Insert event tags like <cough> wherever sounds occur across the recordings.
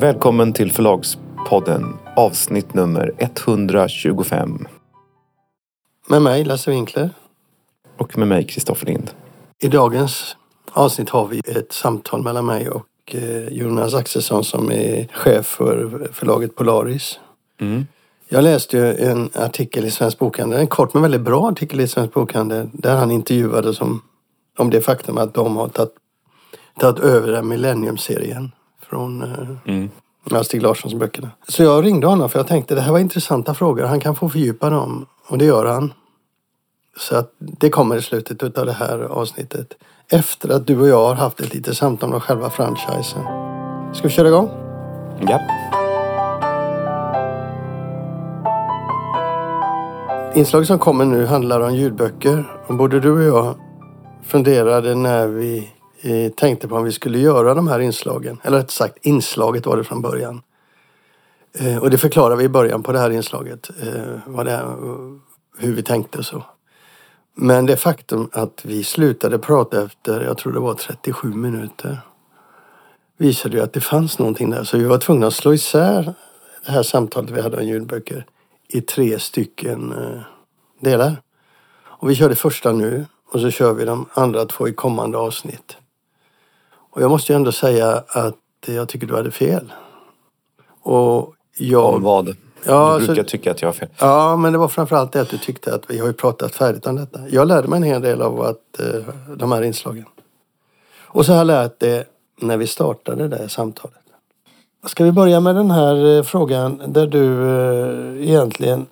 Välkommen till Förlagspodden avsnitt nummer 125. Med mig Lasse Winkler. Och med mig Kristoffer Lind. I dagens avsnitt har vi ett samtal mellan mig och eh, Jonas Axelsson som är chef för förlaget Polaris. Mm. Jag läste ju en artikel i Svensk Bokhandel, en kort men väldigt bra artikel i Svensk Bokhandel där han intervjuade som, om det faktum att de har tagit, tagit över den Millennium-serien från eh, Mm. ja, Stig Larssons böckerna. Så jag ringde honom för jag tänkte det här var intressanta frågor. Han kan få fördjupa dem och det gör han. Så att det kommer i slutet av det här avsnittet. Efter att du och jag har haft ett litet samtal om själva franchisen. Ska vi köra igång? Ja. Inslaget som kommer nu handlar om ljudböcker. Och både du och jag funderade när vi Eh, tänkte på om vi skulle göra de här inslagen. Eller rätt sagt, inslaget var det från början. Eh, och det förklarar vi i början på det här inslaget. Eh, vad det är, hur vi tänkte och så. Men det faktum att vi slutade prata efter, jag tror det var 37 minuter. Visade ju att det fanns någonting där. Så vi var tvungna att slå isär det här samtalet vi hade om ljudböcker i tre stycken delar. Och vi kör det första nu och så kör vi de andra två i kommande avsnitt. Och jag måste ju ändå säga att jag tycker du hade fel. Och jag... Om vad? Ja, du brukar så- tycka att jag har fel. Ja, men det var framförallt det att du tyckte att vi har ju pratat färdigt om detta. Jag lärde mig en hel del av att, eh, de här inslagen. Och så har jag lärt det när vi startade det här samtalet. Ska vi börja med den här eh, frågan där du eh, egentligen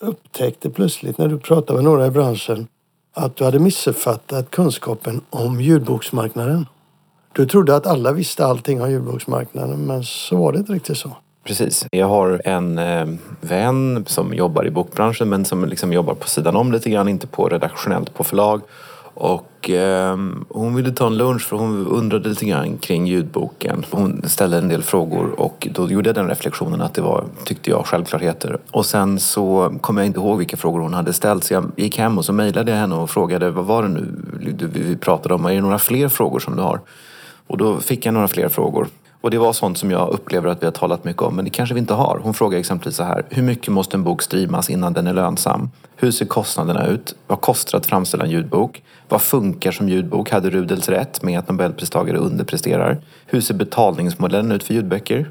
upptäckte plötsligt när du pratade med några i branschen att du hade missuppfattat kunskapen om ljudboksmarknaden. Du trodde att alla visste allting om ljudboksmarknaden men så var det inte riktigt så. Precis. Jag har en eh, vän som jobbar i bokbranschen men som liksom jobbar på sidan om lite grann, inte på redaktionellt på förlag. Och eh, hon ville ta en lunch för hon undrade lite grann kring ljudboken. Hon ställde en del frågor och då gjorde jag den reflektionen att det var, tyckte jag, självklarheter. Och sen så kom jag inte ihåg vilka frågor hon hade ställt så jag gick hem och så mejlade jag henne och frågade vad var det nu vi pratade om? Är det några fler frågor som du har? Och då fick jag några fler frågor. Och det var sånt som jag upplever att vi har talat mycket om, men det kanske vi inte har. Hon frågar exempelvis så här, hur mycket måste en bok streamas innan den är lönsam? Hur ser kostnaderna ut? Vad kostar att framställa en ljudbok? Vad funkar som ljudbok? Hade Rudels rätt med att Nobelpristagare underpresterar? Hur ser betalningsmodellen ut för ljudböcker?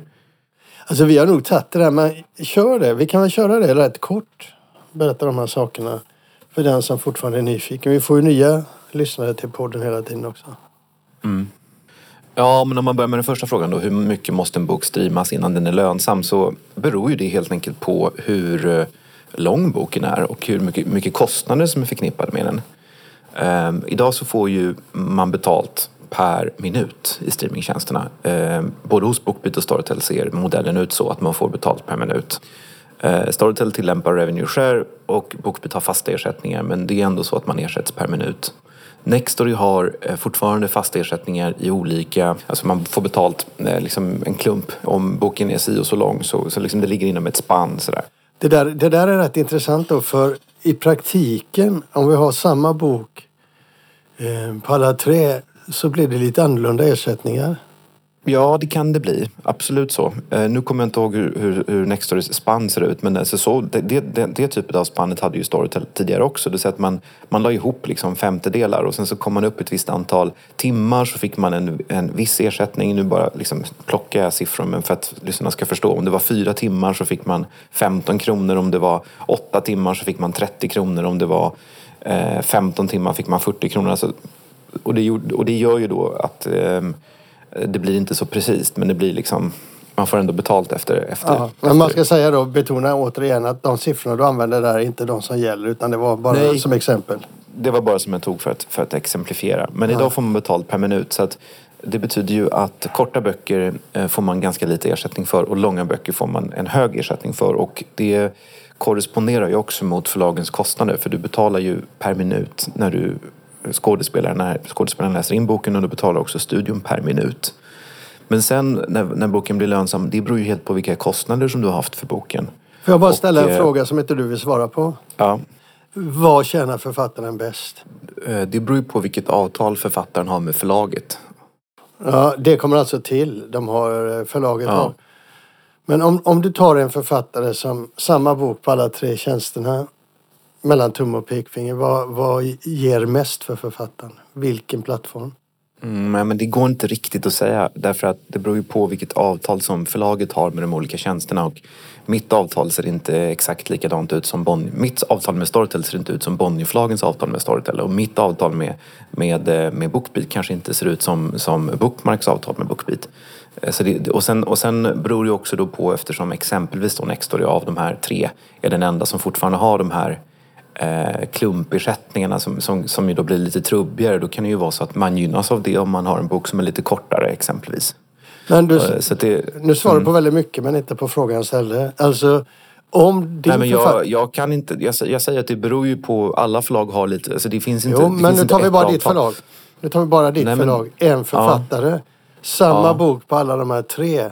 Alltså vi har nog tagit det där, men kör det. Vi kan väl köra det rätt kort. Berätta de här sakerna för den som fortfarande är nyfiken. Vi får ju nya lyssnare till podden hela tiden också. Ja, men om man börjar med den första frågan då, hur mycket måste en bok streamas innan den är lönsam? Så beror ju det helt enkelt på hur eh, lång boken är och hur mycket, mycket kostnader som är förknippade med den. Ehm, idag så får ju man betalt per minut i streamingtjänsterna. Ehm, både hos Bookbeat och Storytel ser modellen ut så att man får betalt per minut. Eh, Storytel tillämpar revenue share och Bookbeat har fasta ersättningar men det är ändå så att man ersätts per minut. Nextory har eh, fortfarande fasta ersättningar i olika, alltså man får betalt eh, liksom en klump om boken är si och så lång så, så liksom det ligger inom ett spann sådär. Det där, det där är rätt intressant då för i praktiken om vi har samma bok eh, på alla tre så blir det lite annorlunda ersättningar. Ja, det kan det bli. Absolut så. Eh, nu kommer jag inte ihåg hur, hur, hur Nextorys spann ser ut men alltså så, det, det, det, det typet av spannet hade ju Storytel tidigare också. Det att man, man la ihop liksom femtedelar och sen så kom man upp ett visst antal timmar så fick man en, en viss ersättning. Nu bara liksom plockar jag siffror men för att lyssnarna ska förstå. Om det var fyra timmar så fick man 15 kronor. Om det var åtta timmar så fick man 30 kronor. Om det var eh, 15 timmar fick man 40 kronor. Alltså, och, det, gjorde- och det gör ju då att eh, det blir inte så precis men det blir liksom man får ändå betalt efter, efter, Ja, men man efter ska säga då, betona återigen att de siffrorna du använder där är inte de som gäller utan det var bara Nej. som exempel. det var bara som jag tog för att, för att exemplifiera. Men idag får man betalt per minut så att det betyder ju att korta böcker eh, får man ganska lite ersättning för och långa böcker får man en hög ersättning för. Och det korresponderar ju också mot förlagens kostnader för du betalar ju per minut när du skådespelaren, när skådespelaren läser in boken och du betalar också studion per minut. Men sen när, när boken blir lönsam, det beror ju helt på vilka kostnader som du har haft för boken. Får jag bara Och, ställa en eh, fråga som inte du vill svara på? Ja, Vad tjänar författaren bäst? eh, det beror ju på vilket avtal författaren har med förlaget. Ja, det kommer alltså till. De har eh, förlaget Ja. har. Men om, om du tar en författare som samma bok på alla tre tjänsterna mellan tumme och pekfinger. Vad, vad ger mest för författaren? Vilken plattform? Mm, nej, men det går inte riktigt att säga därför att det beror ju på vilket avtal som förlaget har med de olika tjänsterna och mitt avtal ser inte exakt likadant ut som Bonnier. Mitt avtal med Storytel ser inte ut som Bonnierförlagens avtal med Storytel och mitt avtal med, med, eh, med Bookbeat kanske inte ser ut som, som Bookmarks avtal med Bookbeat. Eh, så det, och, sen, och sen beror det också då på eftersom exempelvis då Nextory av de här tre är den enda som fortfarande har de här eh, klumpersättningarna som, som, som ju då blir lite trubbigare. Då kan det ju vara så att man gynnas av det om man har en bok som är lite kortare exempelvis. Men du, Eh, Så det, nu svarar du på väldigt mycket men inte på frågan jag ställde. Alltså, om din Nej, men jag, jag kan inte, jag, jag säger att det beror ju på, alla förlag har lite, alltså det finns inte Jo, men nu inte tar vi bara ditt förlag. Nu tar vi bara ditt förlag. En författare. Samma Ja. bok på alla de här tre.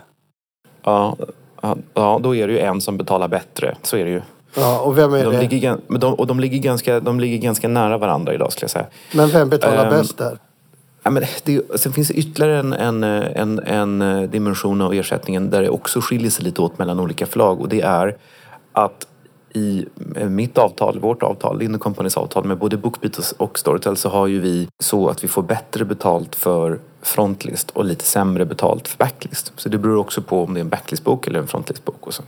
Ja, ja, ja, då är det ju en som betalar bättre, så är det ju. Ja, och vem är De det? ligger, men de, och de ligger, ganska, de ligger ganska nära varandra idag skulle jag säga. Men vem betalar Ehm, bäst där? Ja, men det, sen finns det ytterligare en, en, en, en eh, dimension av ersättningen där det också skiljer sig lite åt mellan olika förlag och det är att i eh, mitt avtal, vårt avtal, Lind Companys avtal med både Bookbeat och- och Storytel så har ju vi så att vi får bättre betalt för frontlist och lite sämre betalt för backlist. Så det beror också på om det är en backlistbok eller en frontlistbok. Och så.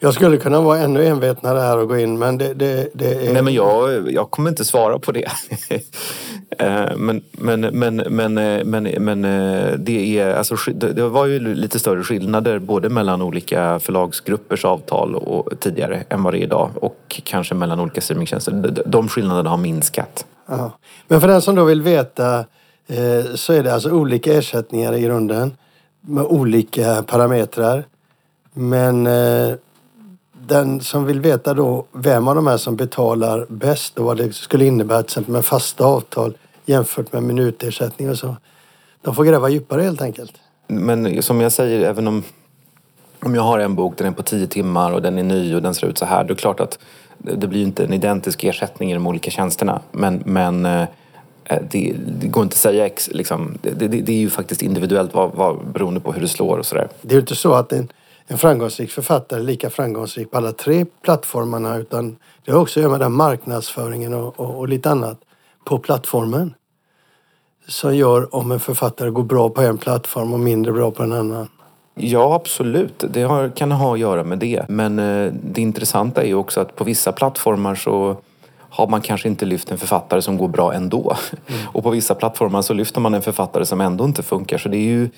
Jag skulle kunna vara ännu envetnare här och gå in men det, det, det är... Nej men jag, jag kommer inte svara på det. <laughs> Eh, men, men, men, men, eh, men, men eh, det, är, alltså, det var ju lite större skillnader både mellan olika förlagsgruppers avtal och, tidigare än vad det är idag och kanske mellan olika streamingtjänster. De, de- de skillnaderna har minskat. Ja. Men för den som då vill veta så är det alltså olika ersättningar i grunden med olika parametrar. Men den som vill veta då vem av de här som betalar bäst och vad det skulle innebära till exempel med fasta avtal jämfört med minutersättning och så. De får gräva djupare helt enkelt. Men som jag säger, även om, om jag har en bok, den är på tio timmar och den är ny och den ser ut så här. Då är det klart att det blir inte en identisk ersättning i de olika tjänsterna. Men, men eh, det, det går inte att säga ex, liksom. det, det, det är ju faktiskt individuellt vad, vad, beroende på hur det slår och sådär. Det är ju inte så att en, en framgångsrik författare lika framgångsrik på alla tre plattformarna utan det har också att göra med den marknadsföringen och, och, och lite annat på plattformen. Som gör om en författare går bra på en plattform och mindre bra på en annan. Ja, absolut. Det har, kan ha att göra med det. Men eh, det intressanta är ju också att på vissa plattformar så har man kanske inte lyft en författare som går bra ändå. Och på vissa plattformar så lyfter man en författare som ändå inte funkar. Så det är ju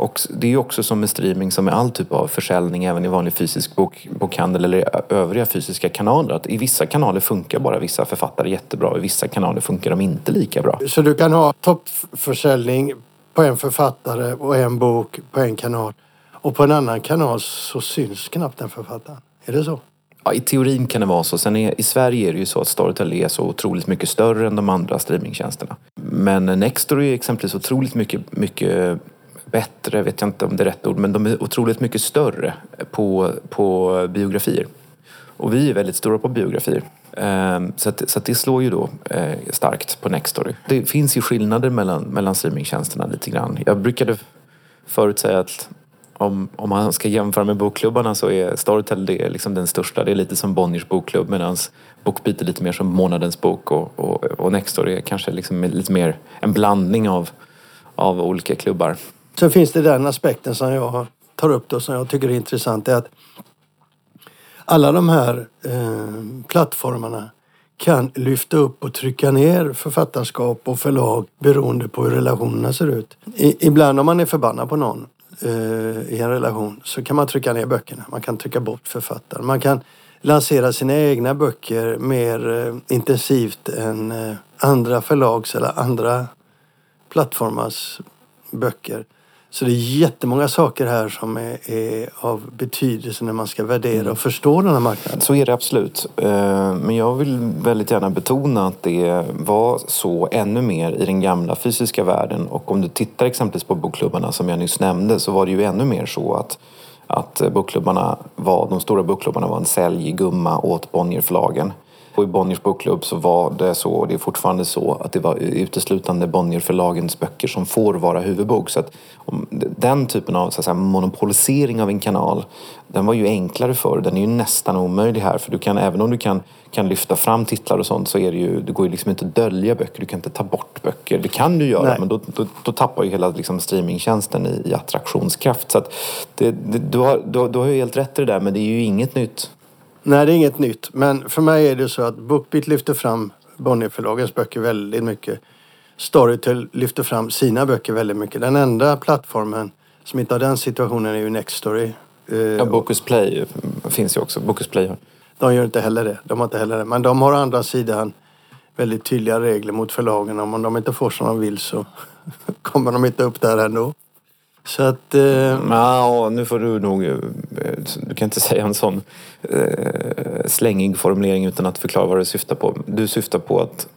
också, det är ju också som med streaming som med all typ av försäljning, även i vanlig fysisk bok, bokhandel eller övriga fysiska kanaler. Att I vissa kanaler funkar bara vissa författare jättebra och i vissa kanaler funkar de inte lika bra. Så du kan ha toppförsäljning på en författare och en bok på en kanal. Och på en annan kanal så syns knappt den författaren. Är det så? Ja, I teorin kan det vara så. Sen är, i Sverige är det ju så att Storytel är så otroligt mycket större än de andra streamingtjänsterna. Men Nextory är exempelvis otroligt mycket, mycket bättre, vet jag inte om det är rätt ord, men de är otroligt mycket större på, på biografier. Och vi är väldigt stora på biografier. Ehm, så, att, så att det slår ju då eh, starkt på Nextory. Det finns ju skillnader mellan, mellan streamingtjänsterna lite grann. Jag brukade förut säga att om, om man ska jämföra med bokklubbarna så är Storytel det är liksom den största. Det är lite som Bonniers bokklubb medan Bookbeat är lite mer som månadens bok och, och, och Nextory är kanske liksom lite mer en blandning av, av olika klubbar. Så finns det den aspekten som jag tar upp då som jag tycker är intressant. Det är att alla de här eh, plattformarna kan lyfta upp och trycka ner författarskap och förlag beroende på hur relationerna ser ut. I, ibland om man är förbannad på någon eh, i en relation så kan man trycka ner böckerna. Man kan trycka bort författaren. Man kan lansera sina egna böcker mer eh, intensivt än eh, andra förlags eller andra plattformars böcker. Så det är jättemånga saker här som är, är av betydelse när man ska värdera och förstå den här marknaden. Så är det absolut. Eh, Men jag vill väldigt gärna betona att det var så ännu mer i den gamla fysiska världen. Och om du tittar exempelvis på bokklubbarna som jag nyss nämnde så var det ju ännu mer så att, att bokklubbarna var, de stora bokklubbarna var en säljgumma åt Bonnierförlagen. På i Bonniers bokklubb så var det så, och det är fortfarande så, att det var uteslutande Bonnierförlagens böcker som får vara huvudbok. Så att den typen av så säga, monopolisering av en kanal, den var ju enklare förr. Den är ju nästan omöjlig här. För du kan, även om du kan, kan lyfta fram titlar och sånt så är det ju, det går ju liksom inte att dölja böcker. Du kan inte ta bort böcker. Det kan du göra, Nej. men då, då, då tappar ju hela liksom, streamingtjänsten i, i attraktionskraft. Så att det, det, du, har, du, du har ju helt rätt i det där, men det är ju inget nytt. Nej, det är inget nytt. Men för mig är det så att Bookbeat lyfter fram Bonnierförlagens böcker väldigt mycket. Storytel lyfter fram sina böcker väldigt mycket. Den enda plattformen som inte har den situationen är ju Nextory. Eh, Ja, Bokus Play finns ju också. Bokus Play. De gör inte heller det. De har inte heller det. Men de har å andra sidan väldigt tydliga regler mot förlagen. Om de inte får som de vill så <laughs> kommer de inte upp där ändå. Så att... Eh, Ja, nu får du nog... eh, Du kan inte säga en sån eh, slängig formulering utan att förklara vad du syftar på. Du syftar på att...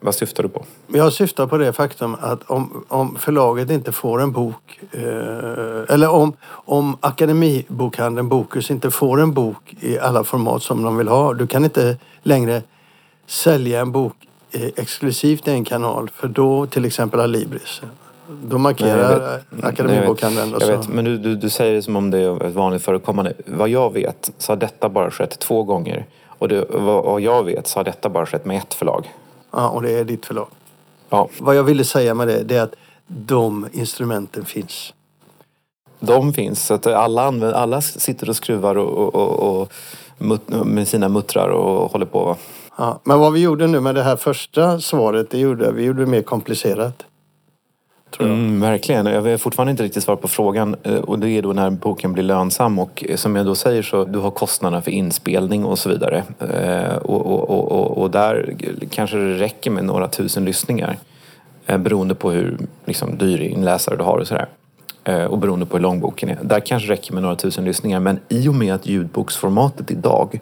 Vad syftar du på? Jag syftar på det faktum att om, om förlaget inte får en bok eh, eller om, om Akademibokhandeln Bokus inte får en bok i alla format som de vill ha. Du kan inte längre sälja en bok eh, exklusivt i en kanal för då till exempel Alibris. Då markerar Nej, jag vet. Akademibokhandeln. Jag vet, men du, du, du säger det som om det är ett vanligt förekommande. Vad jag vet så har detta bara skett två gånger. Och det, vad, jag vet så har detta bara skett med ett förlag. Ja, och det är ditt förlag. Ja, Vad jag ville säga med det, det är att de instrumenten finns. de finns. Så att alla, använder, alla sitter och skruvar och, och, och, och med sina muttrar och håller på. Ja, men vad vi gjorde nu med det här första svaret, det gjorde vi gjorde det mer komplicerat. Tror jag. Mm, verkligen. Jag har fortfarande inte riktigt svar på frågan. Och det är då när boken blir lönsam. Och som jag då säger så du har kostnaderna för inspelning och så vidare. Och, och, och, och, och där kanske det räcker med några tusen lyssningar. Beroende på hur liksom, dyr inläsare du har och sådär. Och beroende på hur lång boken är. Där kanske det räcker med några tusen lyssningar. Men i och med att ljudboksformatet idag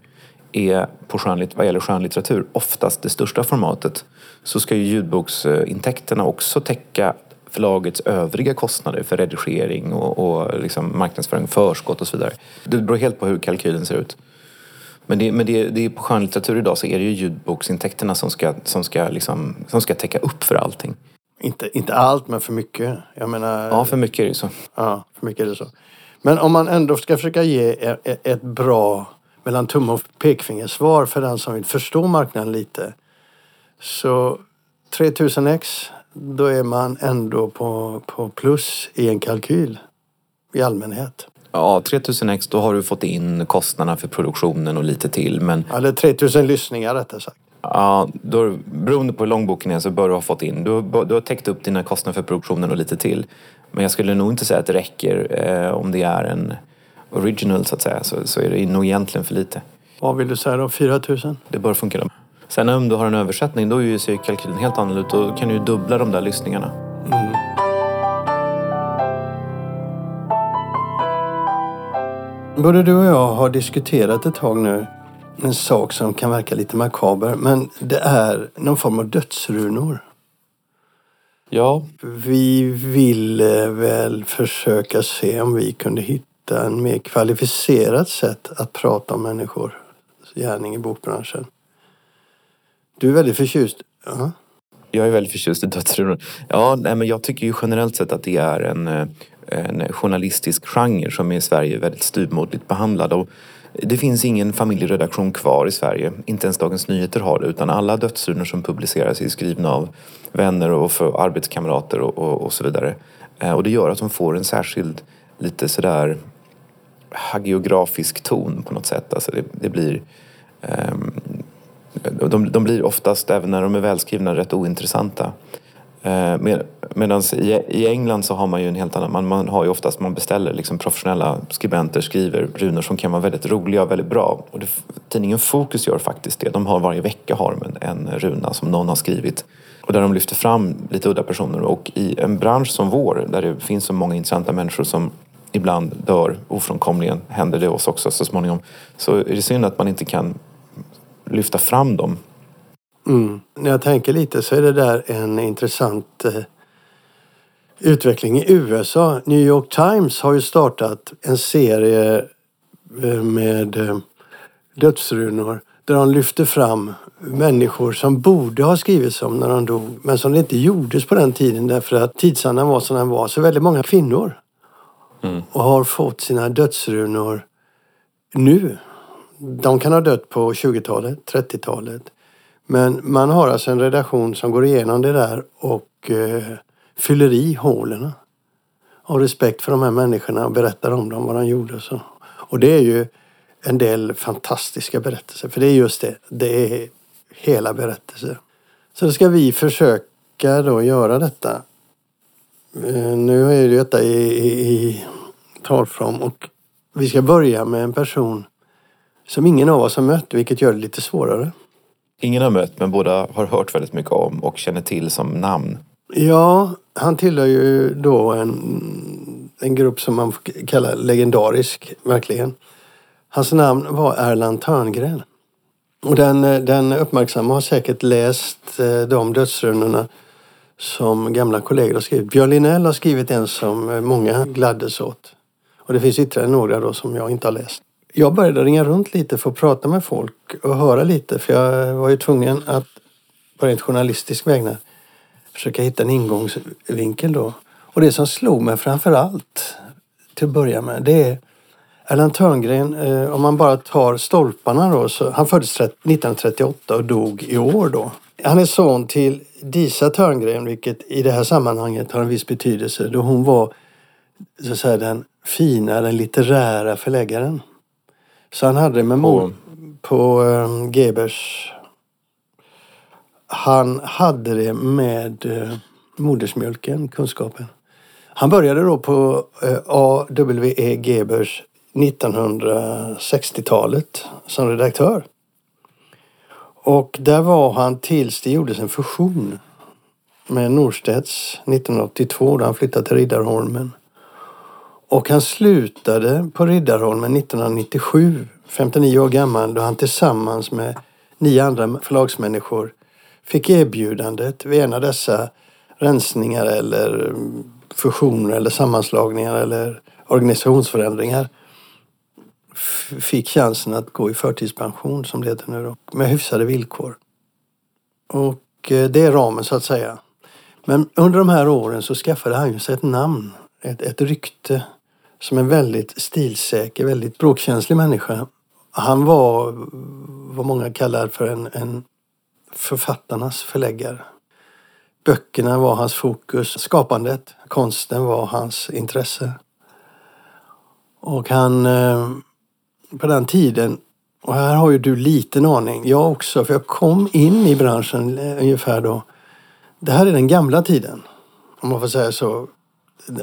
är på skönlit, vad gäller skönlitteratur oftast det största formatet så ska ju ljudboksintäkterna också täcka förlagets övriga kostnader för redigering och, och liksom marknadsföring, förskott och så vidare. Det beror helt på hur kalkylen ser ut. Men, det, men det, det är på skönlitteratur idag så är det ju ljudboksintäkterna som ska, som ska, liksom, som ska täcka upp för allting. Inte, inte allt, men för mycket. Jag menar, Ja, för mycket är det så. ja, för mycket är det så. Men om man ändå ska försöka ge e- e- ett bra mellan tumme och pekfingersvar för den som vill förstå marknaden lite. Så 3000x, då är man ändå på, på plus i en kalkyl i allmänhet. Ja, 3000x då har du fått in kostnaderna för produktionen och lite till. Men Eller 3000 lyssningar rättare sagt. Ja, då, beroende på hur lång boken är så bör du ha fått in. Du, har- du har täckt upp dina kostnader för produktionen och lite till. Men jag skulle nog inte säga att det räcker eh, om det är en original så att säga. Så, så är det nog egentligen för lite. Vad vill du säga då? 4000? Det bör funka. Då. Sen om du har en översättning då är ju- ser ju kalkylen helt annorlunda. Då kan du ju dubbla de där lyssningarna. Både du och jag har diskuterat ett tag nu en sak som kan verka lite makaber. Men det är någon form av dödsrunor. Ja, Vi ville väl försöka se om vi kunde hitta en mer kvalificerat sätt att prata om människors gärning i bokbranschen. Du är väldigt förtjust. Ja. Jag är väldigt förtjust i dödsrunor. Ja, nej, men jag tycker ju generellt sett att det är en, eh, en journalistisk genre som i Sverige är väldigt styvmoderligt behandlad. Och det finns ingen familjeredaktion kvar i Sverige. Inte ens Dagens Nyheter har det. Utan alla dödsrunor som publiceras är skrivna av vänner och för arbetskamrater och, och, och så vidare. Eh, och det gör att de får en särskild, lite sådär hagiografisk ton på något sätt. Alltså det, det blir... Ehm, de, de blir oftast, även när de är välskrivna, rätt ointressanta. Eh, med, Medan i, i England så har man ju en helt annan... Man, man har ju oftast, man beställer liksom professionella skribenter skriver runor som kan vara väldigt roliga och väldigt bra. Och det, tidningen Fokus gör faktiskt det. De har varje vecka har de en, en runa som någon har skrivit. Och där de lyfter fram lite udda personer. Och i en bransch som vår, där det finns så många intressanta människor som ibland dör ofrånkomligen, händer det oss också så småningom. Så är det synd att man inte kan lyfta fram dem. Mm. När jag tänker lite så är det där en intressant eh, utveckling i USA. New York Times har ju startat en serie eh, med eh, dödsrunor där de lyfter fram människor som borde ha skrivits om när de dog men som det inte gjordes på den tiden därför att tidsandan var som den var. Så väldigt många kvinnor Mm. och har fått sina dödsrunor nu. De kan ha dött på 20-talet, 30-talet. Men man har alltså en redaktion som går igenom det där och eh, fyller i hålen. Av respekt för de här människorna och berättar om dem, vad de gjorde och så. Och det är ju en del fantastiska berättelser. För det är just det, det är hela berättelser. Så då ska vi försöka då göra detta. Eh, Nu är det detta i, i, i talform och vi ska börja med en person som ingen av oss har mött, vilket gör det lite svårare. Ingen har mött men båda har hört väldigt mycket om och känner till som namn. Ja, han tillhör ju då en, en grupp som man får kalla legendarisk, verkligen. Hans namn var Erland Törngren. Och den, den uppmärksamma har säkert läst eh, de dödsrunorna som gamla kollegor har skrivit. Björn Linell har skrivit en som många gladdes åt. Och det finns ytterligare några då som jag inte har läst. Jag började ringa runt lite för att prata med folk och höra lite för jag var ju tvungen att på rent journalistisk vägnar försöka hitta en ingångsvinkel då. Och det som slog mig framför allt till att börja med det är Erland Törngren, eh, om man bara tar stolparna då, så han föddes 1938 och dog i år då. Han är son till Disa Törngren, vilket i det här sammanhanget har en viss betydelse då hon var så att säga, den fina, den litterära förläggaren. Så han hade med mor på um, Gebers. Han hade det med uh, modersmjölken, kunskapen. Han började då på uh, A.W.E. Gebers 1960-talet som redaktör. Och där var han tills det gjordes en fusion med Norstedts 1982 då han flyttade till Riddarholmen. Och han slutade på Riddarholmen 1997, 59 år gammal, då han tillsammans med nio andra förlagsmänniskor fick erbjudandet vid en av dessa rensningar eller fusioner eller sammanslagningar eller organisationsförändringar fick chansen att gå i förtidspension som det heter nu då, med hyfsade villkor. Och eh, det är ramen så att säga. Men under de här åren så skaffade han ju sig ett namn, ett, ett rykte som en väldigt stilsäker, väldigt språkkänslig människa. Han var vad många kallar för en, en författarnas förläggare. Böckerna var hans fokus, skapandet, konsten var hans intresse. Och han, eh, på den tiden, och här har ju du liten aning, jag också, för jag kom in i branschen eh, ungefär då. Det här är den gamla tiden, om man får säga så.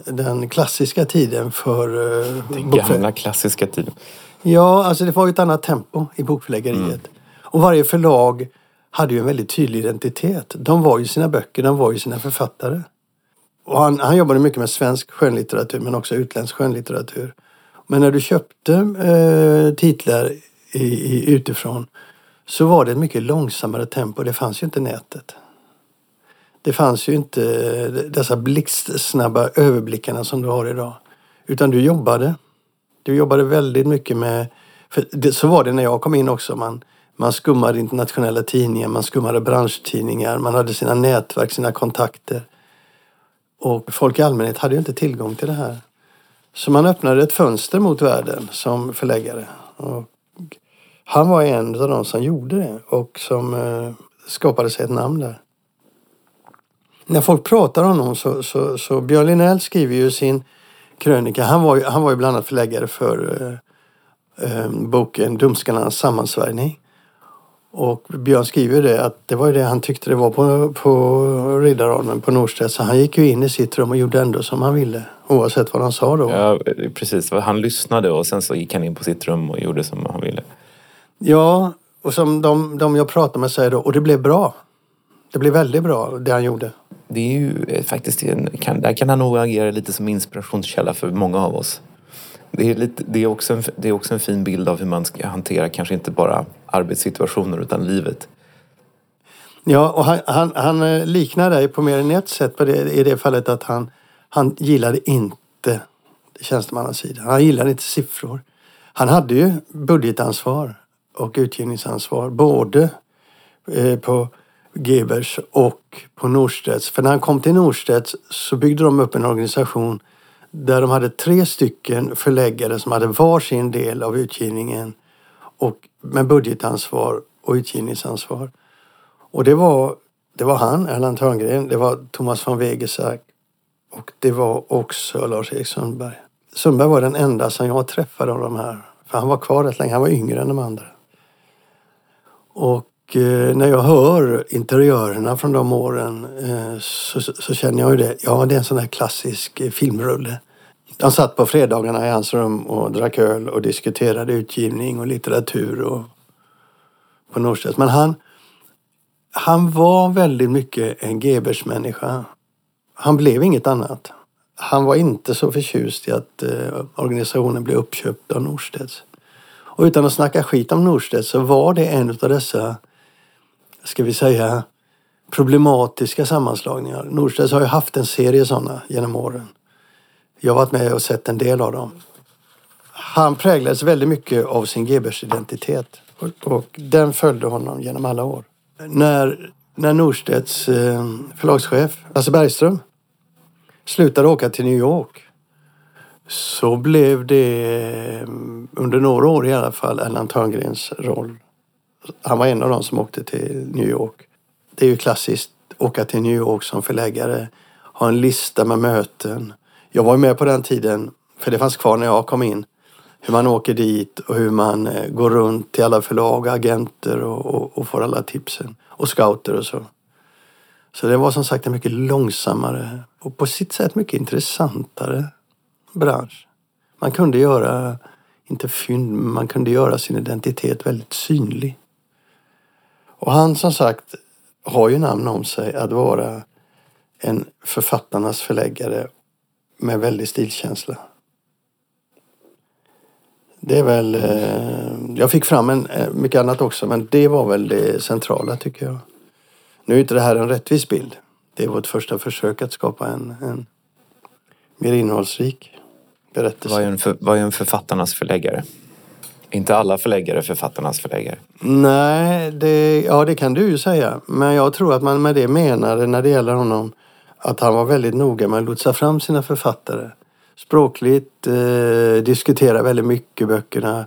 Den klassiska tiden för eh, Den gamla klassiska tiden. Ja, alltså det var ett annat tempo i bokförläggeriet. Och varje förlag hade ju en väldigt tydlig identitet. De var ju sina böcker, de var ju sina författare. Och han, han jobbade mycket med svensk skönlitteratur men också utländsk skönlitteratur. Men när du köpte eh, titlar i, i, utifrån så var det ett mycket långsammare tempo. Det fanns ju inte nätet. Det fanns ju inte eh, dessa blixtsnabba överblickarna som du har idag. Utan du jobbade. Du jobbade väldigt mycket med... För det, så var det när jag kom in också. Man, man skummade internationella tidningar, man skummade branschtidningar, man hade sina nätverk, sina kontakter. Och folk i allmänhet hade ju inte tillgång till det här. Så man öppnade ett fönster mot världen som förläggare. Och han var en av de som gjorde det och som eh, skapade sig ett namn där. När folk pratar om honom så, så, så Björn Linell skriver ju sin krönika. Han var ju, han var ju bland annat förläggare för eh, eh, boken Dumskallarnas sammansvärjning. Och Björn skriver det att det var ju det han tyckte det var på, på Riddarholmen på Norstedt. Så han gick ju in i sitt rum och gjorde ändå som han ville. Oavsett vad han sa då. Ja, precis. Han lyssnade och sen så gick han in på sitt rum och gjorde som han ville. Ja, och som de, de jag pratade med säger då, och det blev bra. Det blev väldigt bra det han gjorde. Det är ju eh, faktiskt, en, kan, där kan han nog agera lite som inspirationskälla för många av oss. Det är, lite, det, är också en, det är också en fin bild av hur man ska hantera kanske inte bara arbetssituationer utan livet. Ja, och han, han, han eh, liknar dig på mer än ett sätt på det, i det fallet att han, han gillade inte tjänstemannasidan. Han gillade inte siffror. Han hade ju budgetansvar och utgivningsansvar både eh, på Gebers och på Norstedts. För när han kom till Norstedts så byggde de upp en organisation där de hade tre stycken förläggare som hade var sin del av utgivningen och med budgetansvar och utgivningsansvar. Och det var, det var han, Erland Törngren, det var Thomas von Wegesack och det var också Lars-Erik Sundberg. Sundberg var den enda som jag träffade av de här. För han var kvar rätt länge, han var yngre än de andra. Och eh, när jag hör interiörerna från de åren eh, så, så, känner jag ju det. Ja, det är en sån här klassisk eh, filmrulle. De satt på fredagarna i hans rum och drack öl och diskuterade utgivning och litteratur och på Norstedts. Men han, han var väldigt mycket en Gebers-människa. Han blev inget annat. Han var inte så förtjust i att eh, organisationen blev uppköpt av Norstedts. Och utan att snacka skit om Norstedts så var det en av dessa, ska vi säga, problematiska sammanslagningar. Norstedts har ju haft en serie sådana genom åren. Jag har varit med och sett en del av dem. Han präglades väldigt mycket av sin Gebers identitet och, och den följde honom genom alla år. När, när Norstedts eh, förlagschef Lasse Bergström slutade åka till New York så blev det mm, under några år i alla fall Erland Törngrens roll. Han var en av dem som åkte till New York. Det är ju klassiskt åka till New York som förläggare, ha en lista med möten. Jag var ju med på den tiden, för det fanns kvar när jag kom in, hur man åker dit och hur man eh, går runt till alla förlag, agenter och, och, och får alla tipsen. Och scouter och så. Så det var som sagt en mycket långsammare och på sitt sätt mycket intressantare bransch. Man kunde göra, inte fynd, men man kunde göra sin identitet väldigt synlig. Och han som sagt har ju namn om sig att vara en författarnas förläggare med väldig stilkänsla. Det är väl, eh, jag fick fram en, eh, mycket annat också men det var väl det centrala tycker jag. Nu är inte det här en rättvis bild. Det är vårt första försök att skapa en, en mer innehållsrik berättelse. Vad är, en för, vad är en författarnas förläggare? Inte alla förläggare författarnas förläggare. Nej, det, ja det kan du ju säga. Men jag tror att man med det menade när det gäller honom att han var väldigt noga med att lotsa fram sina författare. Språkligt, eh, diskutera väldigt mycket böckerna.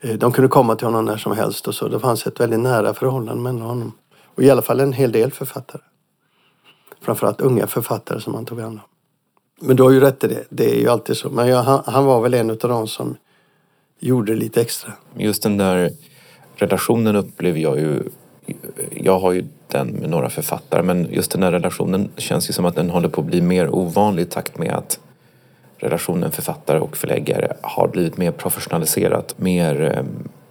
Eh, de kunde komma till honom när som helst och så. Det fanns ett väldigt nära förhållande mellan honom. Och i alla fall en hel del författare. Framförallt unga författare som han tog hand om. Men du har ju rätt i det. Det är ju alltid så. Men jag, han, han, var väl en av de som gjorde lite extra. Just den där relationen upplever jag ju. Jag har ju den med några författare men just den där relationen känns ju som att den håller på att bli mer ovanlig i takt med att relationen författare och förläggare har blivit mer professionaliserat. Mer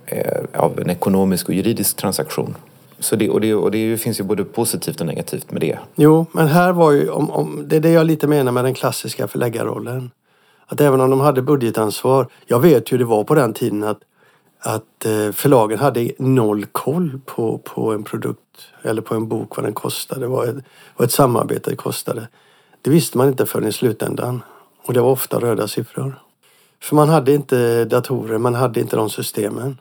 eh, av en ekonomisk och juridisk transaktion. Så det, och det, och det finns ju både positivt och negativt med det. Jo, men här var ju, om, om, det är det jag lite menar med den klassiska förläggarrollen. Att även om de hade budgetansvar, jag vet ju hur det var på den tiden att, att eh, förlagen hade noll koll på, på en produkt eller på en bok vad den kostade, vad ett, vad ett samarbete kostade. Det visste man inte förrän i slutändan. Och det var ofta röda siffror. För man hade inte datorer, man hade inte de systemen.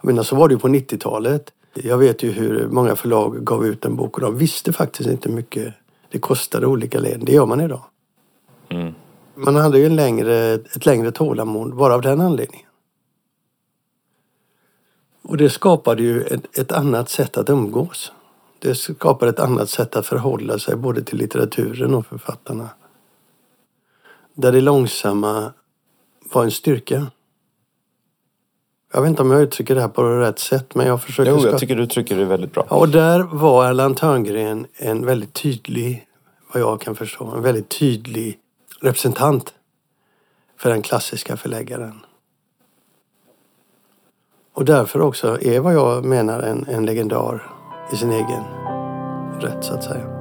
Jag menar, så var det ju på 90-talet. Jag vet ju hur många förlag gav ut en bok och de visste faktiskt inte hur mycket det kostade olika led. Det gör man idag. Mm. Man hade ju en längre, ett längre tålamod bara av den anledningen. Och det skapade ju ett, ett, annat sätt att umgås. Det skapade ett annat sätt att förhålla sig både till litteraturen och författarna. Där det långsamma var en styrka. Jag vet inte om jag uttrycker det här på rätt sätt men jag försöker... Jo, jag tycker du uttrycker det väldigt bra. Ja, och där var Erland Törngren en väldigt tydlig, vad jag kan förstå, en väldigt tydlig representant för den klassiska förläggaren. Och därför också är vad jag menar en, en legendar i sin egen rätt så att säga.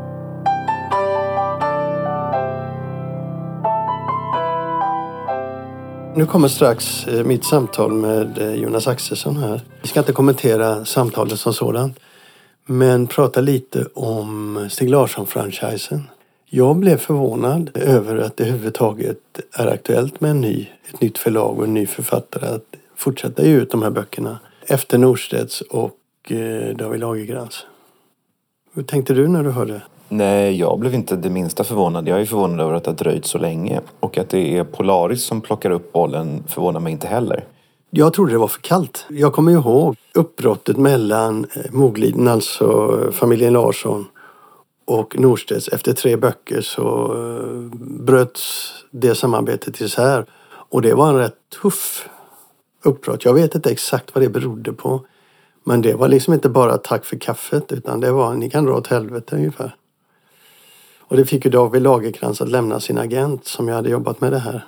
Nu kommer strax eh, mitt samtal med eh, Jonas Axelsson här. Vi ska inte kommentera samtalet som sådant. Men prata lite om Stig Larsson-franchisen. Jag blev förvånad över att det överhuvudtaget är aktuellt med en ny, ett nytt förlag och en ny författare att fortsätta ge ut de här böckerna efter Norstedts och eh, David Lagercrantz. Hur tänkte du när du hörde? Nej, jag blev inte det minsta förvånad. Jag är förvånad över att det har dröjt så länge. Och att det är Polaris som plockar upp bollen förvånar mig inte heller. Jag trodde det var för kallt. Jag kommer ihåg uppbrottet mellan eh, Mogliden, alltså familjen Larsson och Norstedts. Efter tre böcker så eh, bröts det samarbetet isär. Och det var en rätt tuff uppbrott. Jag vet inte exakt vad det berodde på. Men det var liksom inte bara tack för kaffet utan det var ni kan dra åt helvete ungefär. Och det fick ju David Lagercrantz att lämna sin agent som jag hade jobbat med det här.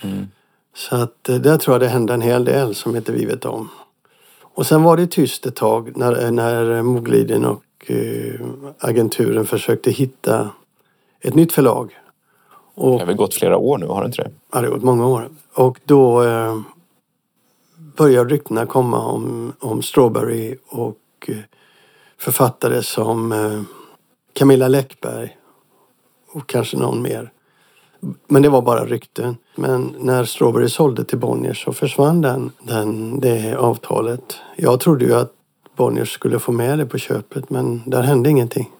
Mm. Så att eh, där tror jag det hände en hel del som inte vi vet om. Och sen var det tyst ett tag när, när Mogliden och eh, agenturen försökte hitta ett nytt förlag. Och, Det har väl gått flera år nu, har det inte det? Ja, det har gått många år. Och då eh, började ryktena komma om, om Strawberry och eh, författare som eh, Camilla Läckberg och kanske någon mer. Men det var bara rykten. Men när Strawberry sålde till Bonniers så försvann den, den, det avtalet. Jag trodde ju att Bonniers skulle få med det på köpet men där hände ingenting.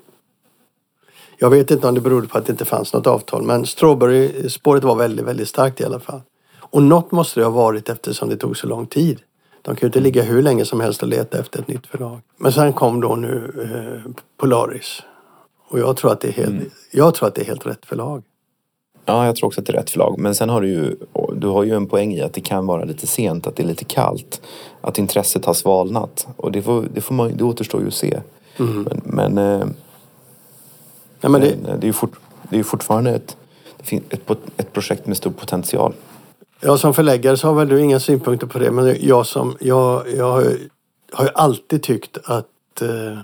Jag vet inte om det berodde på att det inte fanns något avtal men Strawberry-spåret var väldigt, väldigt starkt i alla fall. Och något måste det ha varit eftersom det tog så lång tid. De kan ju inte ligga hur länge som helst och leta efter ett nytt förlag. Men sen kom då nu eh, Polaris. Och jag tror, att det är helt, jag tror att det är helt rätt förlag. Ja, jag tror också att det är rätt förlag. Men sen har du ju, du har ju en poäng i att det kan vara lite sent, att det är lite kallt. Att intresset har svalnat. Och det, får, det, får man, det återstår ju att se. Men, men, eh, Ja, men det, men eh, det, är ju fort, det är fortfarande ett, ett, ett projekt med stor potential. Ja, som förläggare så har väl du inga synpunkter på det. Men jag, som, jag, jag har ju- har ju alltid tyckt att eh,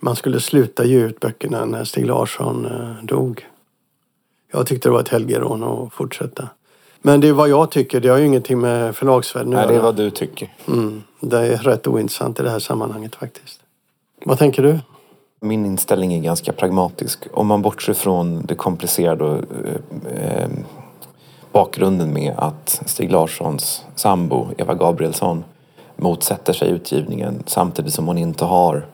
man skulle sluta ge ut böckerna när Stig Larsson eh, dog. Jag tyckte det var ett helgerån att fortsätta. Men det är vad jag tycker. Det har ju ingenting med förlagsvärlden att Nej, det är göra. vad du tycker. Mm, det är rätt ointressant i det här sammanhanget faktiskt. Vad tänker du? Min inställning är ganska pragmatisk. Om man bortser från det komplicerade och, eh, eh, bakgrunden med att Stig Larssons sambo Eva Gabrielsson motsätter sig utgivningen samtidigt som hon inte har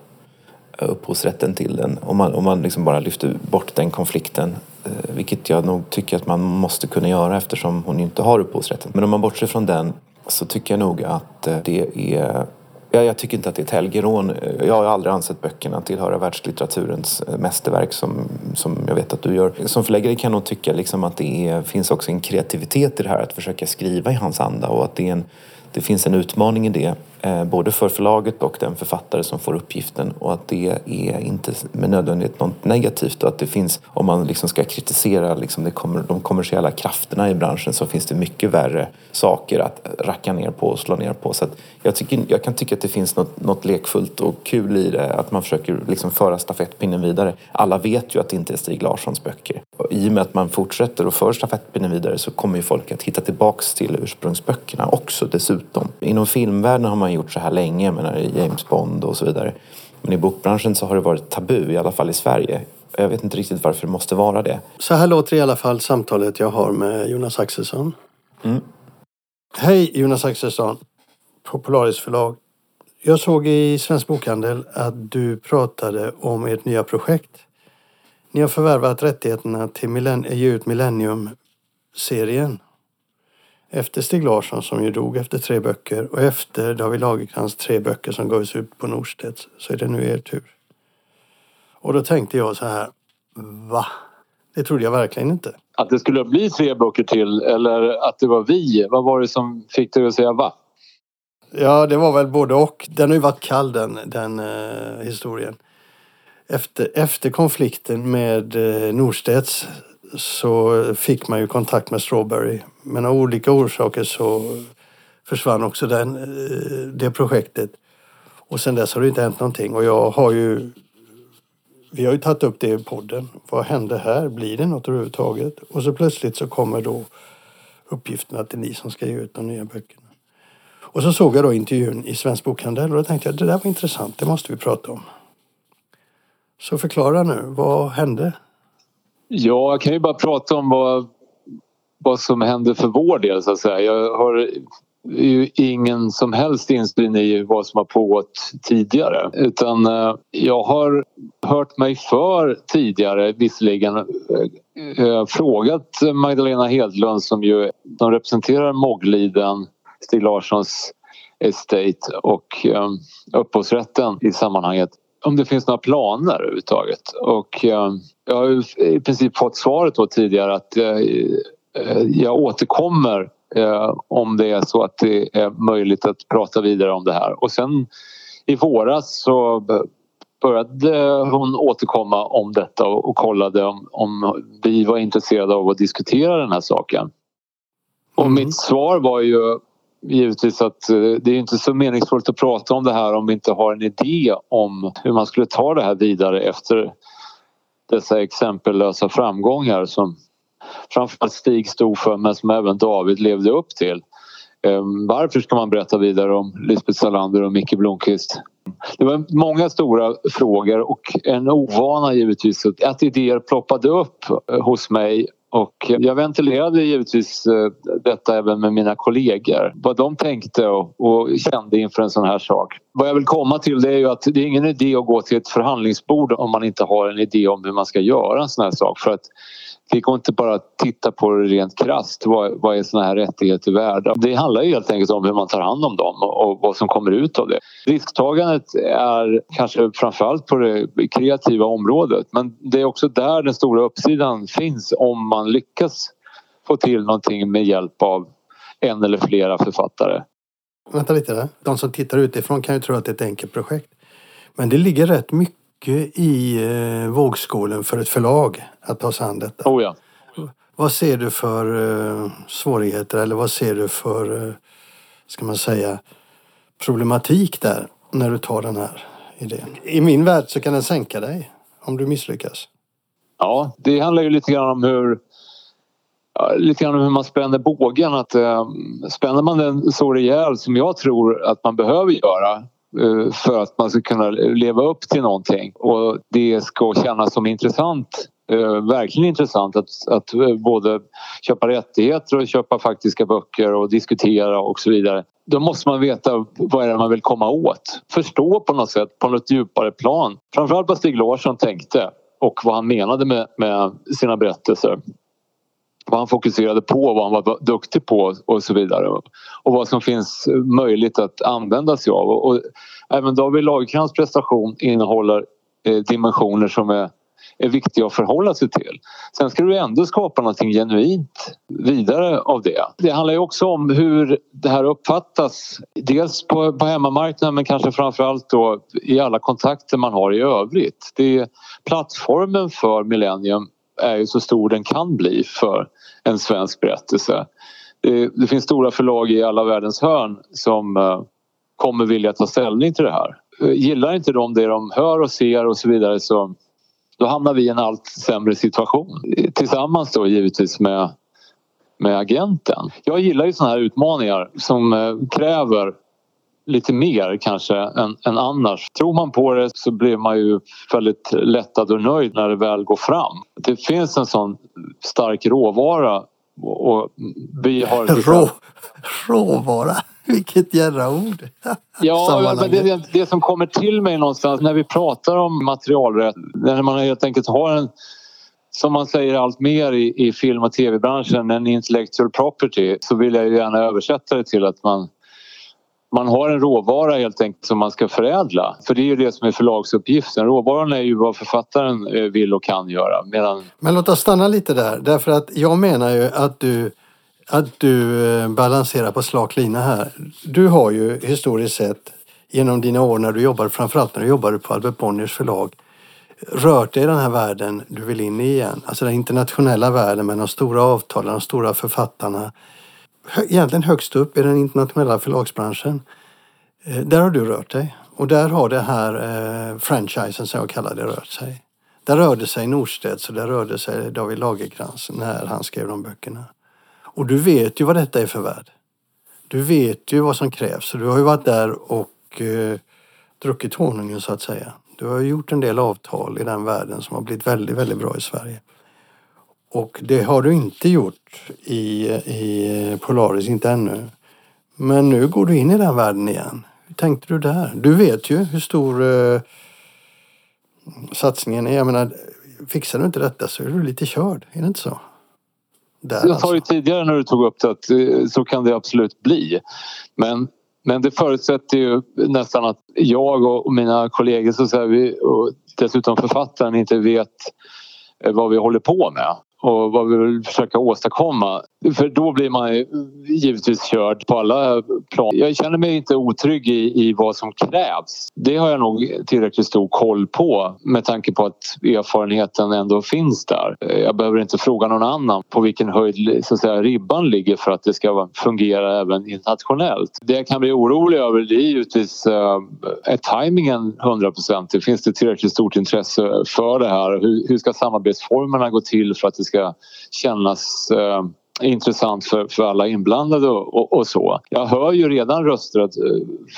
upphovsrätten till den. Om man, om man liksom bara lyfter bort den konflikten, Eh, vilket jag nog tycker att man måste kunna göra eftersom hon inte har upphovsrätten. Men om man bortser från den så tycker jag nog att eh, det är Ja, jag tycker inte att det är ett helgerån. Eh, jag har aldrig ansett böckerna tillhöra världslitteraturens mästerverk som, som jag vet att du gör. Som förläggare kan jag nog tycka liksom att det är, finns också en kreativitet i det här att försöka skriva i hans anda och att det, är en, det finns en utmaning i det. Eh, både för förlaget och den författare som får uppgiften och att det är inte med nödvändighet något negativt och att det finns, om man liksom ska kritisera liksom det kommer, de kommersiella krafterna i branschen så finns det mycket värre saker att racka ner på och slå ner på. Så att jag, tycker, jag kan tycka att det finns något, något lekfullt och kul i det, att man försöker liksom föra stafettpinnen vidare. Alla vet ju att det inte är Stig Larssons böcker. Och I och med att man fortsätter och för stafettpinnen vidare så kommer ju folk att hitta tillbaks till ursprungsböckerna också dessutom. Inom filmvärlden har man gjort så här länge, menar James Bond och så vidare. Men i bokbranschen så har det varit tabu, i alla fall i Sverige. Jag vet inte riktigt varför det måste vara det. Så här låter i alla fall samtalet jag har med Jonas Axelsson. Mm. Hej Jonas Axelsson på Polaris förlag. Jag såg i Svensk Bokhandel att du pratade om ert nya projekt. Ni har förvärvat rättigheterna till millenn- ge ut Millennium-serien. Efter Stig Larsson som ju dog efter tre böcker och efter David Lagercrantz tre böcker som gavs ut på Norstedts så är det nu er tur. Och då tänkte jag så här, va? Det trodde jag verkligen inte. Att det skulle bli tre böcker till eller att det var vi. Vad var det som fick dig att säga va? Ja, det var väl både och. Den har ju varit kall den, den eh, historien. Efter, efter konflikten med eh, Norstedts så fick man ju kontakt med Strawberry. Men av olika orsaker så försvann också den, eh, det projektet. Och sen dess har det inte hänt någonting. Och jag har ju... Vi har ju tagit upp det i podden. Vad hände här? Blir det något överhuvudtaget? Och så plötsligt så kommer då uppgiften att det är ni som ska ge ut de nya böckerna. Och så såg jag då intervjun i Svensk Bokhandel och då tänkte jag det där var intressant, det måste vi prata om. Så förklara nu, vad hände? Ja, jag kan ju bara prata om vad, vad som hände för vår del så att säga. Jag har ju ingen som helst insyn i vad som har pågått tidigare utan eh, jag har hört mig för tidigare visserligen eh, frågat Magdalena Hedlund som ju de representerar Mogliden, Stig Larssons estate och eh, upphovsrätten i sammanhanget om det finns några planer överhuvudtaget. Och eh, jag har i princip fått svaret då tidigare att eh, jag återkommer eh, om det är så att det är möjligt att prata vidare om det här. Och sen i våras så började hon återkomma om detta och, och kollade om, om vi var intresserade av att diskutera den här saken. Och mm. mitt svar var ju givetvis att eh, det är inte så meningsfullt att prata om det här om vi inte har en idé om hur man skulle ta det här vidare efter dessa exempellösa framgångar som framförallt Stig stod för men som även David levde upp till. Ehm, varför ska man berätta vidare om Lisbeth Salander och Micke Blomqvist? Det var många stora frågor och en ovana givetvis att idéer ploppade upp eh, hos mig och jag ventilerade givetvis eh, detta även med mina kollegor. Vad de tänkte och, kände inför en sån här sak. Vad jag vill komma till det är ju att det är ingen idé att gå till ett förhandlingsbord om man inte har en idé om hur man ska göra en sån här sak. För att det går inte bara att titta på det rent krasst. Vad, vad är såna här rättigheter värda? Det handlar ju helt enkelt om hur man tar hand om dem och, vad som kommer ut av det. Risktagandet är kanske framförallt på det kreativa området men det är också där den stora uppsidan finns om man lyckas få till någonting med hjälp av en eller flera författare. Vänta lite där. De som tittar utifrån kan ju tro att det är ett enkelt projekt. Men det ligger rätt mycket i eh, vågskålen för ett förlag att ta sig an detta. Oh ja. Vad ser du för eh, svårigheter eller vad ser du för, eh, ska man säga, problematik där när du tar den här idén? I min värld så kan den sänka dig om du misslyckas. Ja, det handlar ju lite grann om hur lite grann om hur man spänner bågen. Att, eh, spänner man den så rejält som jag tror att man behöver göra Eh, för att man ska kunna leva upp till någonting och det ska kännas som intressant eh, verkligen intressant att, att eh, både köpa rättigheter och köpa faktiska böcker och diskutera och så vidare. Då måste man veta vad är det man vill komma åt. Förstå på något sätt på något djupare plan. Framförallt vad Stig Larsson tänkte och vad han menade med, med sina berättelser vad han fokuserade på, vad han var duktig på och så vidare. Och vad som finns möjligt att använda sig av. Och även David Lagercrantz prestation innehåller eh, dimensioner som är, är viktiga att förhålla sig till. Sen ska du ändå skapa någonting genuint vidare av det. Det handlar ju också om hur det här uppfattas. Dels på, på hemmamarknaden men kanske framförallt då i alla kontakter man har i övrigt. Det är plattformen för Millennium är ju så stor den kan bli för en svensk berättelse. Det, det finns stora förlag i alla världens hörn som eh, kommer vilja ta ställning till det här. Eh, gillar inte de det de hör och ser och så vidare så då hamnar vi i en allt sämre situation. Tillsammans då givetvis med, med agenten. Jag gillar ju såna här utmaningar som eh, kräver lite mer kanske än, än, annars. Tror man på det så blir man ju väldigt lättad och nöjd när det väl går fram. Det finns en sån stark råvara och vi har... Rå, råvara? Vilket jävla ord! <laughs> ja, men det, det, det som kommer till mig någonstans när vi pratar om materialrätt, när man helt enkelt har en som man säger allt mer i, i film och tv-branschen, en intellectual property så vill jag ju gärna översätta det till att man man har en råvara helt enkelt som man ska förädla. För det är ju det som är förlagsuppgiften. Råvaran är ju vad författaren eh, vill och kan göra. Medan... Men låt oss stanna lite där. Därför att jag menar ju att du, att du eh, balanserar på slak lina här. Du har ju historiskt sett genom dina år när du jobbade, framförallt när du jobbade på Albert Bonniers förlag, rört dig i den här världen du vill in i igen. Alltså den internationella världen med de stora avtalen, de stora författarna egentligen högst upp i den internationella förlagsbranschen. Eh, där har du rört dig och där har det här eh, franchisen som jag kallar det rört sig. Där rörde sig Norstedts och där rörde sig David Lagercrantz när han skrev de böckerna. Och du vet ju vad detta är för värld. Du vet ju vad som krävs. Så Du har ju varit där och eh, druckit honungen så att säga. Du har gjort en del avtal i den världen som har blivit väldigt, väldigt bra i Sverige. Och det har du inte gjort i, i Polaris, inte ännu. Men nu går du in i den världen igen. Hur tänkte du där? Du vet ju hur stor eh, satsningen är. Jag menar, fixar du inte detta så är du lite körd. Är det inte så? Där jag sa ju alltså. tidigare när du tog upp det att eh, så kan det absolut bli. Men, men det förutsätter ju nästan att jag och mina kollegor så säger vi, och dessutom författaren inte vet eh, vad vi håller på med och vad vi vill försöka åstadkomma. För då blir man givetvis körd på alla plan. Jag känner mig inte otrygg i, i vad som krävs. Det har jag nog tillräckligt stor koll på med tanke på att erfarenheten ändå finns där. Jag behöver inte fråga någon annan på vilken höjd så att säga, ribban ligger för att det ska fungera även internationellt. Det jag kan bli orolig över det är givetvis eh, är tajmingen hundraprocentig? Finns det tillräckligt stort intresse för det här? Hur, hur ska samarbetsformerna gå till för att det ska kännas eh, intressant för, för alla inblandade och, och, och, så. Jag hör ju redan röster att, eh,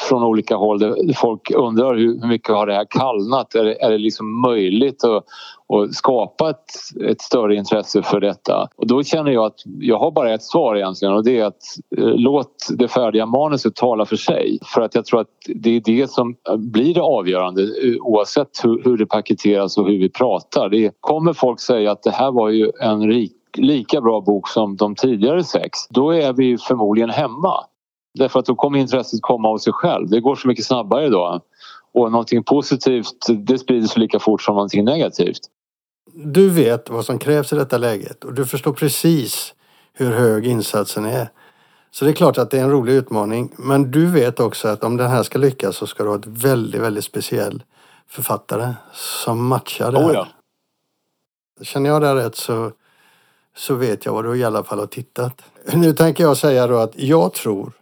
från olika håll där folk undrar hur, hur mycket har det här kallnat? Är det, är det liksom möjligt att, och skapa ett, ett större intresse för detta? Och då känner jag att jag har bara ett svar egentligen och det är att eh, låt det färdiga manuset tala för sig. För att jag tror att det är det som blir det avgörande eh, oavsett hur, hur det paketeras och hur vi pratar. Det kommer folk säga att det här var ju en rik lika bra bok som de tidigare sex, då är vi förmodligen hemma. Därför att då kommer intresset komma av sig själv. Det går så mycket snabbare då. Och någonting positivt det sprider sig lika fort som någonting negativt. Du vet vad som krävs i detta läget och du förstår precis hur hög insatsen är. Så det är klart att det är en rolig utmaning. Men du vet också att om den här ska lyckas så ska du ha ett väldigt, väldigt speciell författare som matchar det här. Oh ja. Känner jag det rätt så så vet jag vad du i alla fall har tittat. Nu tänker jag säga då att jag tror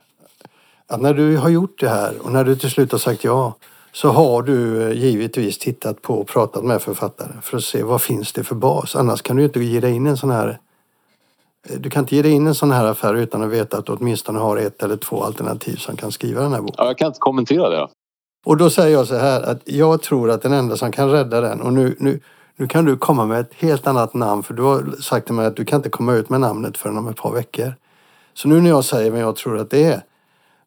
att när du har gjort det här och när du till slut har sagt ja så har du eh, givetvis tittat på och pratat med författare för att se vad finns det för bas. Annars kan du inte ge dig in en sån här eh, du kan inte ge dig in en sån här affär utan att veta att du åtminstone har ett eller två alternativ som kan skriva den här boken. Ja, jag kan inte kommentera det. Och då säger jag så här att jag tror att den enda som kan rädda den och nu, nu, nu kan du komma med ett helt annat namn för du har sagt till mig att du kan inte komma ut med namnet förrän om ett par veckor. Så nu när jag säger vad jag tror att det är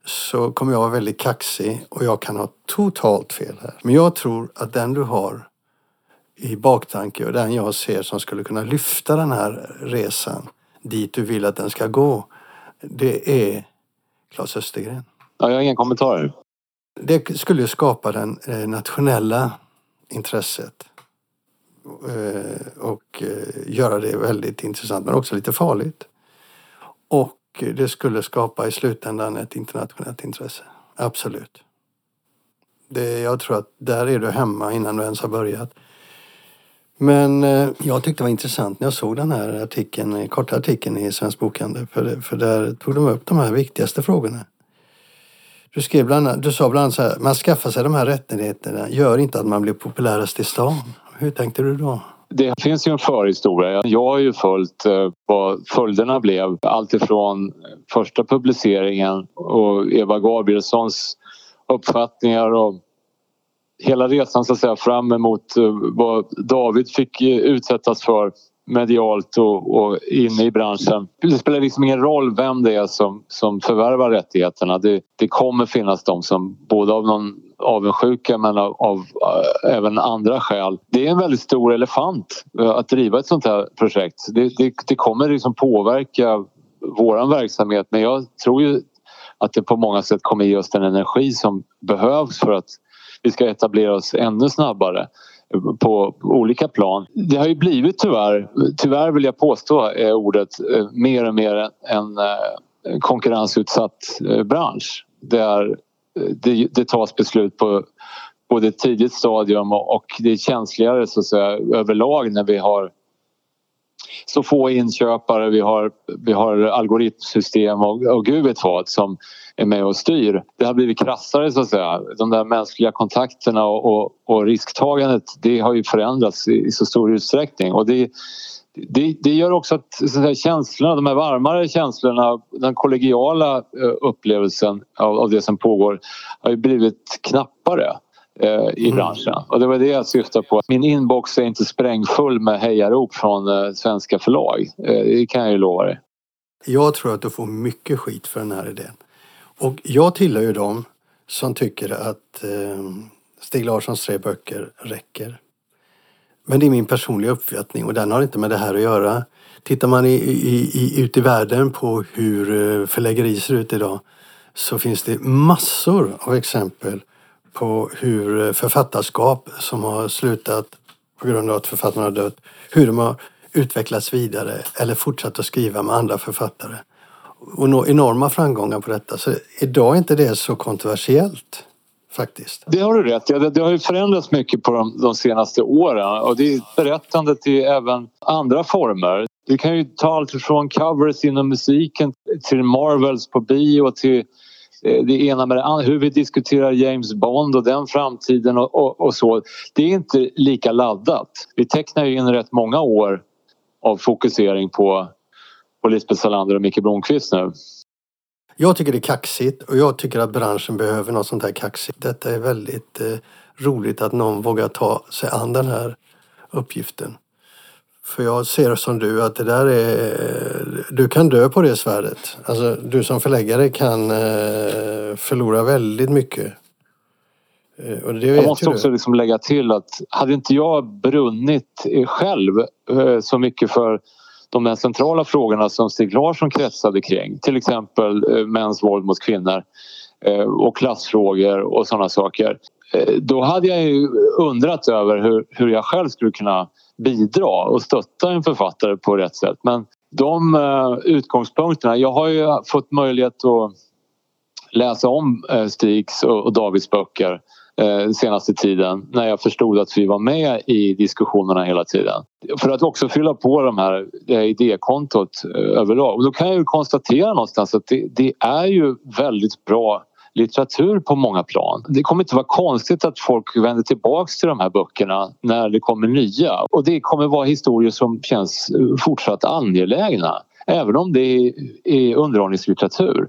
så kommer jag vara väldigt kaxig och jag kan ha totalt fel här. Men jag tror att den du har i baktanke och den jag ser som skulle kunna lyfta den här resan dit du vill att den ska gå, det är Claes Östergren. Ja, jag har inga kommentarer. Det skulle skapa det eh, nationella intresset. Eh, och eh, göra det väldigt intressant men också lite farligt. Och det skulle skapa i slutändan ett internationellt intresse. Absolut. Det, jag tror att där är du hemma innan du ens har börjat. Men eh, jag tyckte det var intressant när jag såg den här artikeln, korta artikeln i Svensk Bokhandel. För, för där tog de upp de här viktigaste frågorna. Du, skrev bland, du sa bland annat så här, man skaffar sig de här rättigheterna gör inte att man blir populärast i stan. Hur tänkte du då? Det finns ju en förhistoria. Jag har ju följt eh, vad följderna blev alltifrån första publiceringen och Eva Gabrielssons uppfattningar och hela resan så att säga fram emot eh, vad David fick eh, utsättas för medialt och, och inne i branschen. Det spelar liksom ingen roll vem det är som, som förvärvar rättigheterna. Det, det kommer finnas de som både av någon avundsjuka men av, av äh, även andra skäl. Det är en väldigt stor elefant äh, att driva ett sånt här projekt. Det, det, det kommer liksom påverka våran verksamhet men jag tror ju att det på många sätt kommer ge oss den energi som behövs för att vi ska etablera oss ännu snabbare eh, på olika plan. Det har ju blivit tyvärr, tyvärr vill jag påstå är ordet, mer och mer en konkurrensutsatt bransch. Där det, det tas beslut på både ett tidigt stadium och det är känsligare så att säga överlag när vi har så få inköpare, vi har, vi har algoritmsystem och, och gud vet vad som är med och styr. Det har blivit krassare så att säga. De där mänskliga kontakterna och, och, och risktagandet det har ju förändrats i, i så stor utsträckning och det, det, det gör också att, att känslorna, de här varmare känslorna, den kollegiala eh, upplevelsen av, av det som pågår har ju blivit knappare eh, i mm. branschen. Och det var det jag syftade på. Min inbox är inte sprängfull med hejarop från eh, svenska förlag. Det kan jag ju lova dig. Jag tror att du får mycket skit för den här idén. Och jag tillhör ju dem som tycker att eh, Stig Larssons tre böcker räcker. Men det är min personliga uppfattning och den har inte med det här att göra. Tittar man i, i, i, ut i världen på hur eh, förläggeri ser ut idag så finns det massor av exempel på hur eh, författarskap som har slutat på grund av att författarna har dött, hur de har utvecklats vidare eller fortsatt att skriva med andra författare. Och nå enorma framgångar på detta. Så idag är inte det så kontroversiellt faktiskt. Det har du rätt i. Det, det har ju förändrats mycket på de, de senaste åren och det är berättande till även andra former. Du kan ju ta allt från covers inom musiken till Marvels på bio till eh, det ena med det andra. Hur vi diskuterar James Bond och den framtiden och, och, och, så. Det är inte lika laddat. Vi tecknar ju in rätt många år av fokusering på, på Lisbeth Salander och Micke Blomqvist nu. Jag tycker det är kaxigt och jag tycker att branschen behöver något sånt här kaxigt. Detta är väldigt eh, roligt att någon vågar ta sig an den här uppgiften. För jag ser som du att det där är... Du kan dö på det svärdet. Alltså du som förläggare kan eh, förlora väldigt mycket. Eh, och det jag måste också liksom lägga till att hade inte jag brunnit själv eh, så mycket för de där centrala frågorna som Stig Larsson kretsade kring. Till exempel eh, mäns våld mot kvinnor eh, och klassfrågor och sådana saker. Eh, då hade jag ju undrat över hur, hur jag själv skulle kunna bidra och stötta en författare på rätt sätt. Men de utgångspunkterna, jag har ju fått möjlighet att läsa om Stigs och Davids böcker eh, senaste tiden när jag förstod att vi var med i diskussionerna hela tiden. För att också fylla på de här, det här idékontot eh, överlag. Och då kan jag ju konstatera någonstans att det, det är ju väldigt bra litteratur på många plan. Det kommer inte vara konstigt att folk vänder tillbaks till de här böckerna när det kommer nya och det kommer vara historier som känns fortsatt angelägna även om det är underhållningslitteratur.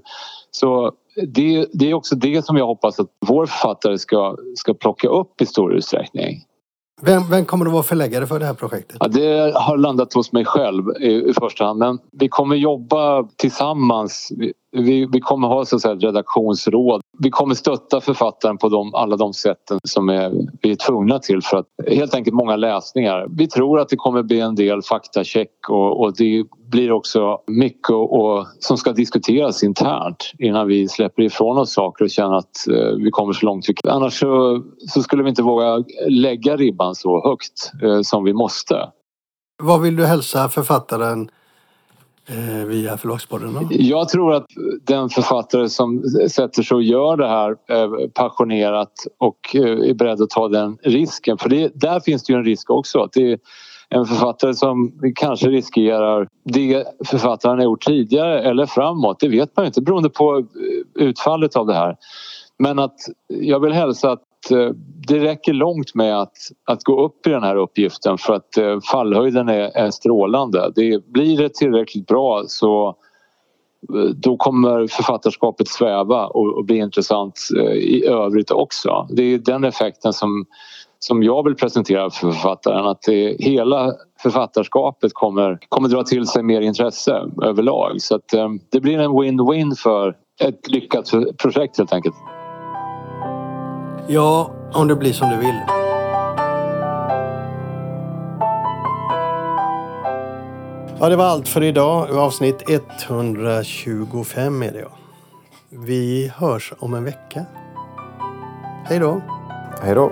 Så det, det, är också det som jag hoppas att vår författare ska, ska plocka upp i stor utsträckning. Vem, vem kommer att vara förläggare för det här projektet? Ja, det har landat hos mig själv i, i första hand men vi kommer jobba tillsammans. Vi, vi, kommer ha så att säga, ett redaktionsråd. Vi kommer stötta författaren på de, alla de sätten som är, vi är tvungna till för att helt enkelt många läsningar. Vi tror att det kommer bli en del faktacheck och, och det blir också mycket och, som ska diskuteras internt innan vi släpper ifrån oss saker och känner att eh, vi kommer så långt vi kan. Annars så, så, skulle vi inte våga lägga ribban så högt eh, som vi måste. Vad vill du hälsa författaren Eh, via Förlagspodden? Jag tror att den författare som sätter sig och gör det här eh, passionerat och eh, är beredd att ta den risken, för det, där finns det ju en risk också. Att det är en författare som kanske riskerar det författaren har gjort tidigare eller framåt, det vet man ju inte beroende på eh, utfallet av det här. Men att jag vill hälsa att Eh, det räcker långt med att, att gå upp i den här uppgiften för att eh, fallhöjden är, är strålande. Det, blir det tillräckligt bra så eh, då kommer författarskapet sväva och, och bli intressant i övrigt också. Det är den effekten som, som jag vill presentera för författaren att det, hela författarskapet kommer, kommer dra till sig mer intresse överlag. Så att, det blir en win-win för ett lyckat projekt helt enkelt. Ja, om det blir som du vill. Ja, det var allt för idag. Avsnitt 125 är det ja. Vi hörs om en vecka. Hej då. Hej då.